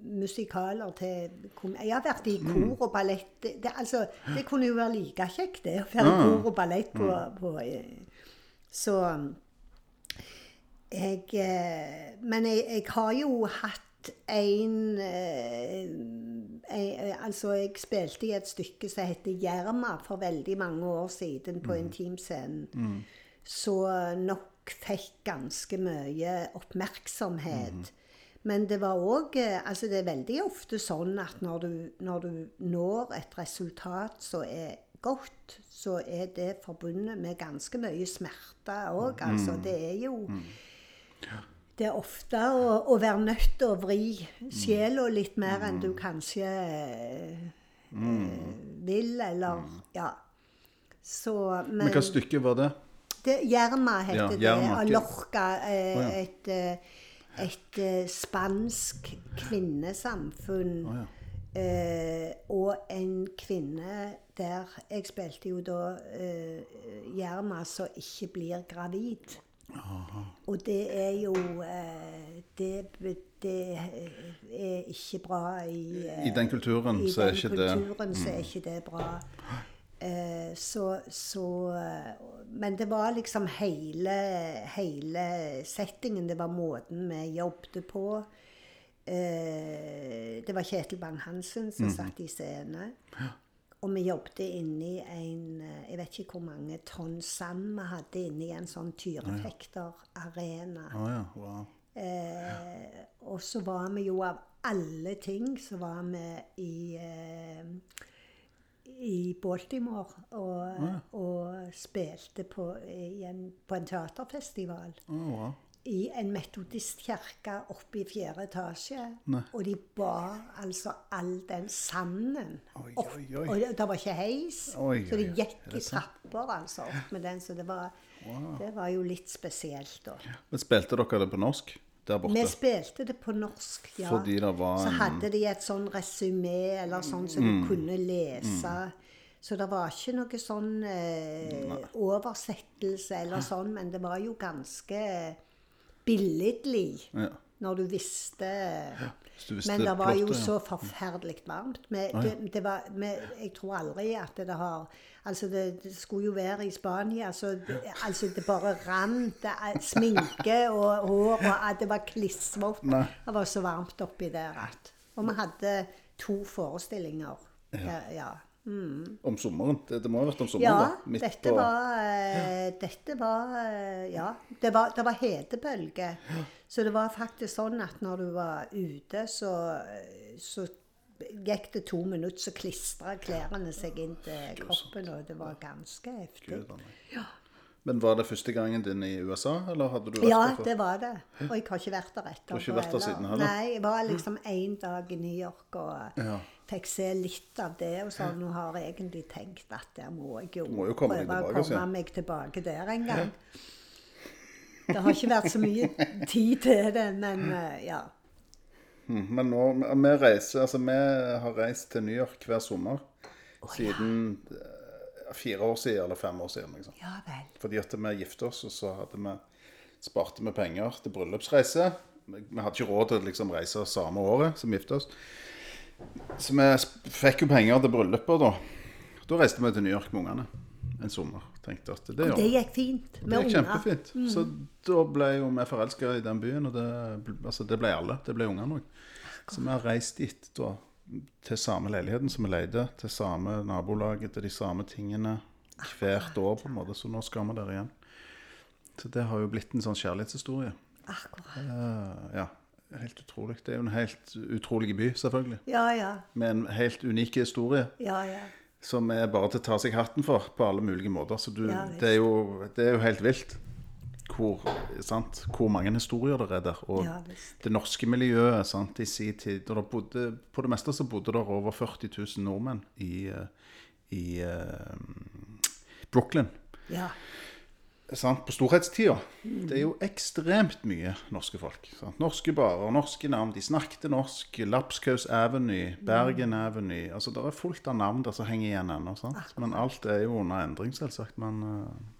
musikaler til kom Jeg har vært i Mm. kor og ballett. Det, det, altså, det kunne jo være like kjekt, det. Å være i kor og ballett på, Mm. på eh, Så jeg eh, Men jeg, jeg har jo hatt en eh, jeg, Altså, jeg spilte i et stykke som heter 'Jerma' for veldig mange år siden på Intimscenen. Så nok fikk ganske mye oppmerksomhet. Men det var òg Altså, det er veldig ofte sånn at når du, når du når et resultat som er godt, så er det forbundet med ganske mye smerte òg. Altså, det er jo Det er ofte å, å være nødt til å vri sjela litt mer enn du kanskje eh, vil, eller Ja. Så Men, Men hva stykke var det? Det, Jerma heter Ja, det. Ok. Eh, Et, eh, et eh, spansk kvinnesamfunn. Oh. Eh, og en kvinne der Jeg spilte jo da eh, Jerma som ikke blir gravid. Og det er jo eh, det, det er ikke bra i I den kulturen i så er den Mm. kulturen så er ikke det bra. Eh, så, så eh, Men det var liksom hele, hele settingen. Det var måten vi jobbet på. Eh, det var Kjetil Bang-Hansen Mm. som satt i scene. Og vi jobbet inni en Jeg vet ikke hvor mange tonn sand vi hadde inni en sånn tyrefekterarena. Å ja. Wow. Eh, og så var vi jo av alle ting så var vi i eh, i Baltimore og, og spilte på, en, på en teaterfestival. Ja. I en metodistkirke oppe i fjerde etasje. Nei. Og de bar altså all den sanden Oi, opp. oi, oi. Og det, var ikke heis, så de gikk i trapper altså opp med den. Så det var, det var jo litt spesielt, da. Men spilte dere det på norsk der borte? Vi spilte det på norsk, ja. Fordi det var Så hadde de et sånn resymé eller sånn som Mm. du kunne lese. Så det var ikke noe sånn eh, oversettelse eller sånn, men det var jo ganske billedlig Ja. Når du visste ja, du visste Men det var jo plottet, ja. så forferdelig varmt. Vi, det, det var, vi, jeg tror aldri at det har Altså, det, det skulle jo være i Spania, så det, altså det bare rant. Er Sminke og hår og at Det var klissvått. Det var så varmt oppi der at Og vi hadde to forestillinger. Ja. ja. Om sommeren? Det, det må ha vært om sommeren? Ja, da? Midt dette var, eh, dette var eh, Ja. Det var, det var hetebølge. Så det var faktisk sånn at når du var ute, så, eh, så gikk det to minutter, så klistra klærne seg inn til kroppen, og det var ganske heftig. Ja. Men var det første gangen din i USA, eller hadde du vært Ja, der før? det var det. Og jeg har ikke vært der etterpå. Du har ikke vært der siden heller? Nei, jeg var liksom én dag i New York og Ja. Fikk se litt av det. Og sånn, nå har jeg egentlig tenkt at der må jeg jo, må jo komme prøve tilbake å komme meg tilbake der en gang. Det har ikke vært så mye tid til det, men eh, ja. Mm, Men nå, vi reiser, altså vi har reist til New York hver sommer siden ja. fire år siden, eller fem år siden. Liksom. Ja vel. Fordi at vi gifte oss, og så hadde vi, sparte vi penger til bryllupsreise. Vi vi hadde ikke råd til å liksom reise samme året som gifte oss. Så vi fikk jo penger til bryllupet da. Da reiste vi til New York med ungene en sommer. Tenkte at det Og det gikk fint Det med gikk unger. Mm. kjempefint. Så da ble jo vi forelska i den byen, og det, altså det ble alle. Det ble ungene òg. Så vi har reist dit da, til samme leiligheten som vi leide, til samme nabolaget, til de samme tingene hvert år, på en måte. Så nå skal vi der igjen. Så det har jo blitt en sånn kjærlighetshistorie. Akkurat. Uh, ja, helt utrolig. Det er jo en helt utrolig by, selvfølgelig. Ja, ja. Med en helt unik historie. Ja, ja. Som er bare til å ta seg hatten for på alle mulige måter. Så du, Ja, det, er jo, det er jo helt vilt hvor, sant, hvor mange historier det er der. Og Ja, det norske miljøet sant, i sin tid og bodde, På det meste så bodde det over 40 000 nordmenn i, eh, i uh, Brooklyn. ja. Sant, på storhetstida. Det er jo ekstremt mye norske folk. Sant? Norske barer, norske navn. De snakket norsk. Lapskaus Avenue, Bergen Avenue. Altså, Det er fullt av navn der som henger igjen ennå. Men alt er jo under endring, selvsagt. Men eh,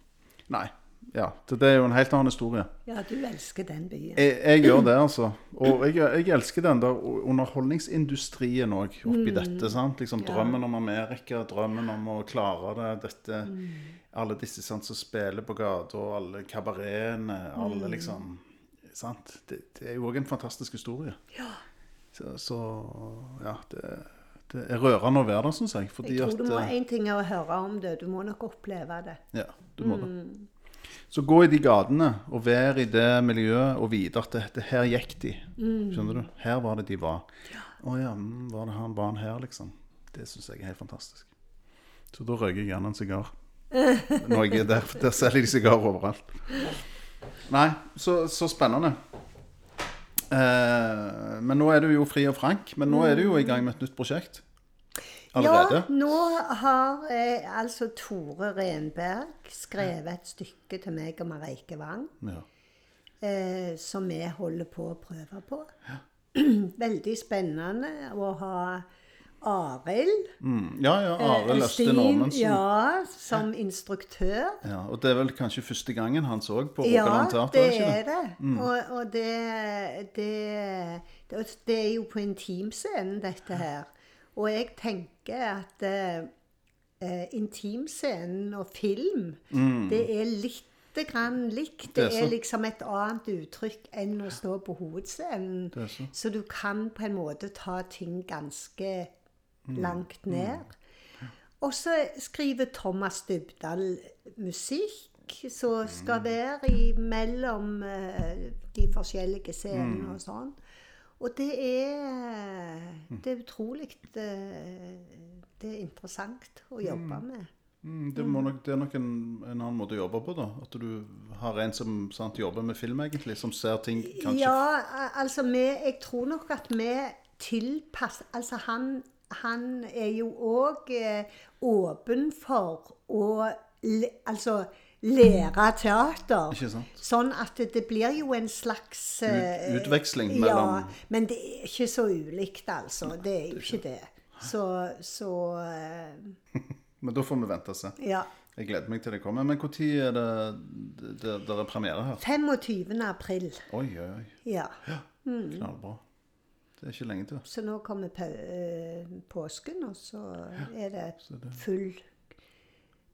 Nei. Ja, det det er jo en helt annen historie. ja, du elsker den byen. Jeg, jeg gjør det, altså. Og jeg, jeg elsker den der underholdningsindustrien òg oppi dette. sant? Liksom Drømmen om Amerika, drømmen om å klare det. dette, Alle disse sant, som spiller på gata, alle kabaretene. alle liksom, sant? Det, det er jo òg en fantastisk historie. Ja. Så, så ja, det, det er rørende å være der, syns jeg. Fordi Jeg tror du må eh, En ting er å høre om det, du må nok oppleve det. Ja, du må det. Så gå i de gatene og vær i det miljøet og vite at det, her gikk de. Skjønner du? Her var det de var. Å ja, mm, var det han barn her, liksom? Det syns jeg er helt fantastisk. Så da røyker jeg gjerne en sigar. Når jeg er der, for der selger de sigarer overalt. Nei, så, så spennende. Eh, men nå er du jo fri og frank. Men nå er du jo i gang med et nytt prosjekt. Allerede. Ja, nå har eh, altså Tore Renberg skrevet et stykke til meg og Mareike Wang. Ja. eh, som vi holder på å prøve på. Veldig spennende å ha Arild Mm. ja, ja. eh, Arild Øste Østin, Normansen. Ja, som instruktør. Ja, og det er vel kanskje første gangen han så på Ja, Rogaland Teater? det ikke er det. Og, og det, det, det, det er jo på intimscenen, dette her. Og jeg tenker at eh, eh, intimscenen og film, det er lite grann likt. Det er Det er liksom et annet uttrykk enn å stå på hovedscenen. Så. Så du kan på en måte ta ting ganske langt ned. Og så skriver Thomas Dybdahl musikk som skal være mellom eh, de forskjellige scenene og sånn. Og det er Det er utrolig eh, Det er interessant å jobbe med. Mm, det, nok, det er nok en, en annen måte å jobbe på, da. At du har en som sant, jobber med film, egentlig, som ser ting kanskje Ja, altså vi, jeg tror nok at vi tilpasser Altså han, han er jo òg eh, åpen for å altså lære teater. Ikke sant? Sånn at det, blir jo en slags uh, Ut- utveksling Ja, men det er ikke så ulikt, altså. Det er jo ikke det. Så, så uh, Men da får vi vente og se. Ja. Jeg gleder meg til det kommer. Men når er det det, det, det er premiere her? 25. april. Oi, oi, oi. Ja. Knallbra. Det er ikke lenge til. Så nå kommer eh, påsken, og så er det full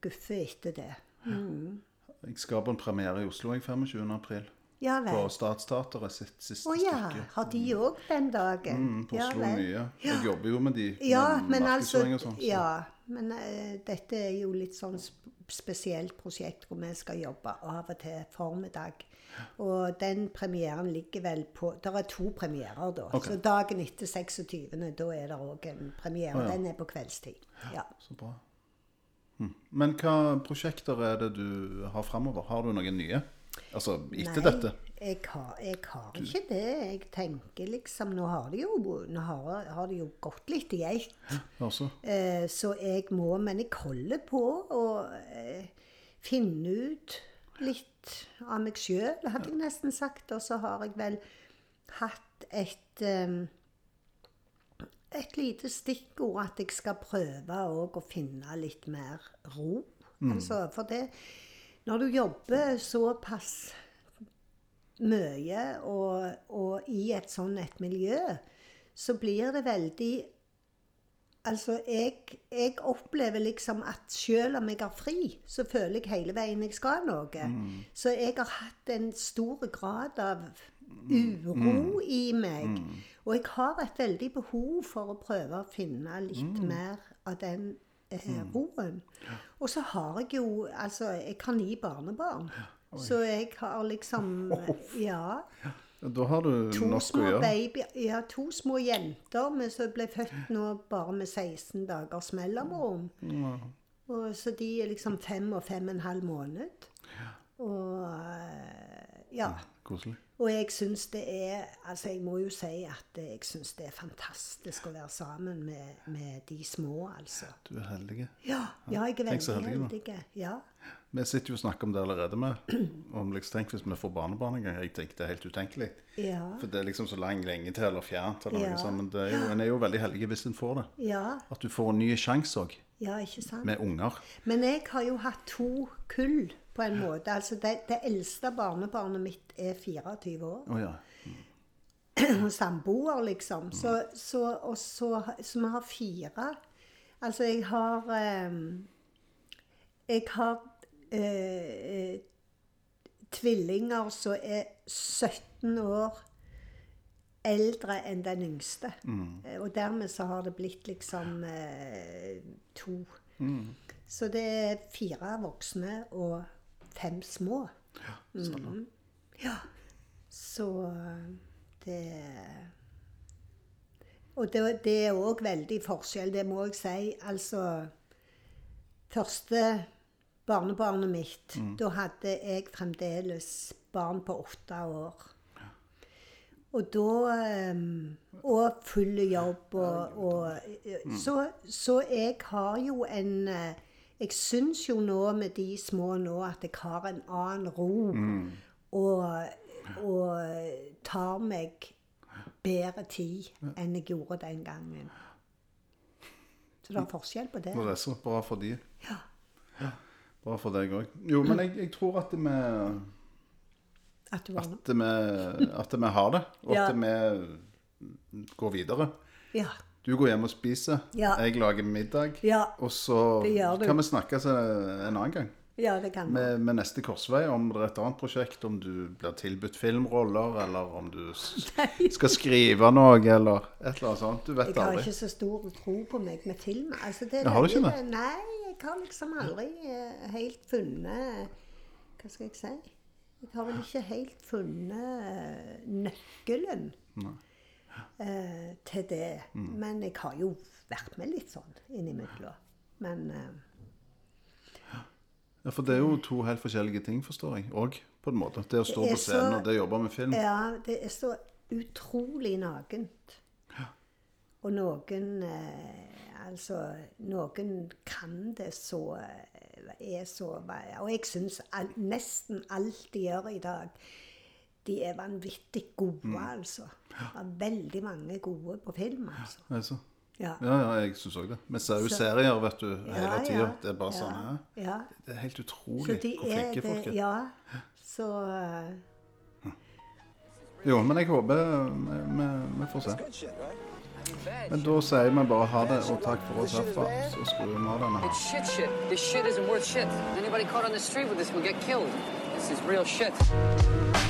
guffe etter det. Jeg skal på en premiere i Oslo jeg, 25. april. Ja På vel. Statsteatret sitt siste Å ja. stykke. Har de òg den dagen? Mm, på ja, Oslo vel. mye. Jeg jobber jo med de Ja, med men altså og sånt, så- Ja, men uh, dette er jo litt sånn sp- spesielt prosjekt hvor vi skal jobbe av og til formiddag. Og den premieren ligger vel på Det er to premierer, da. Okay. Så dagen etter 26., da er det òg en premiere. Å, ja. Den er på kveldstid. Ja. Så bra. Men hva prosjekter er det du har framover? Har du noen nye? Altså etter Nei, dette? Jeg har, jeg har ikke det. Jeg tenker liksom Nå har det jo, har, har det jo gått litt i geit. Eh, så jeg må Men jeg holder på å eh, finne ut litt av meg sjøl, hadde jeg nesten sagt. Og så har jeg vel hatt et eh, et lite stikkord at jeg skal prøve å finne litt mer ro. Altså, for det Når du jobber såpass mye og, og i et sånn et miljø, så blir det veldig Altså, jeg, jeg opplever liksom at selv om jeg har fri, så føler jeg hele veien jeg skal noe. Så jeg har hatt en stor grad av uro i meg. Og jeg har et veldig behov for å prøve å finne litt mer av den eh, roen. Og så har jeg jo Altså, jeg har ni barnebarn. Så jeg har liksom Ja. Da har du To nok å gjøre. Baby, ja, to små jenter men som ble født nå bare med 16 dagers mellomrom. Og, så de er liksom fem og fem og en halv måned. Og eh, ja. Koselig. Og jeg syns det er Altså, jeg må jo si at jeg syns det er fantastisk å være sammen med, med de små, altså. Du er heldig. Ja, ja jeg er veldig heldig, heldig. Ja. Vi sitter jo og snakker om det allerede med. Om liksom, tenk hvis vi får barnebarn en gang. Jeg tenker det er helt utenkelig. Ja. For det er liksom så lang lenge til eller fjernt. Eller Ja. noe sånt, men det er jo, en er jo veldig heldig hvis en får det. ja. At du får en ny sjanse òg, Ja, ikke sant? med unger. Men jeg har jo hatt to kull, på en måte. Altså, det, det eldste barnebarnet mitt er 24 år. Oh, ja. Samboer, liksom. Så, så, og så, så vi har fire. Altså, jeg har eh, Jeg har eh, tvillinger som er 17 år eldre enn den yngste. Mm. Og dermed så har det blitt liksom eh, to. Så det er fire voksne og fem små. Sånn. Ja. Så det Og det, det er òg veldig forskjell, det må jeg si. Altså Første barnebarnet mitt, da hadde jeg fremdeles barn på åtte år. Og da ehm, Og full jobb og, og så, så jeg har jo en eh, Jeg syns jo nå med de små nå at jeg har en annen ro. Og, og tar meg bedre tid enn jeg gjorde den gangen. Så det er forskjell på det. Og det er så bra for de. Ja. Bra for deg òg. Jo, men jeg, jeg tror at vi At at vi, at vi har det, og Ja. at vi går videre. Ja. Du går hjem og spiser, Ja. jeg lager middag, Ja. og så kan vi snakkes en annen gang ja, det kan med, med neste korsvei, om det er et annet prosjekt, om du blir tilbudt filmroller, eller om du skal skrive noe, eller et eller annet sånt. Du vet Jeg har aldri. ikke så stor tro på meg med film. Altså, det er har du ikke det? Nei, jeg har liksom aldri eh, helt funnet Hva skal jeg si? Jeg har vel ikke helt funnet nøkkelen. nøkkelen eh, til det. Mm. Men jeg har jo vært med litt sånn innimellom. Men eh, Ja, for det er jo to helt forskjellige ting, forstår jeg, òg, på en måte. Det å stå Det på scenen så- og det å jobbe med film. Ja, det er så utrolig nakent. Og noen eh, Altså, noen kan det så eh, Er så Og jeg syns all, nesten alt de gjør i dag, de er vanvittig gode, altså. Det er veldig mange gode på film, altså. Ja, Altså. Ja. Ja, ja, jeg syns òg det. Vi ser jo Så- serier, vet du, hele Ja, tida. ja. Det er bare sånn ja, ja. Det er helt utrolig de hvor flinke folk er. Ja. Så uh... Jo, men jeg håper vi, får se. Men da sier vi bare ha det, og takk for oss herfra. Så skrur vi av denne. Killed. This is real shit.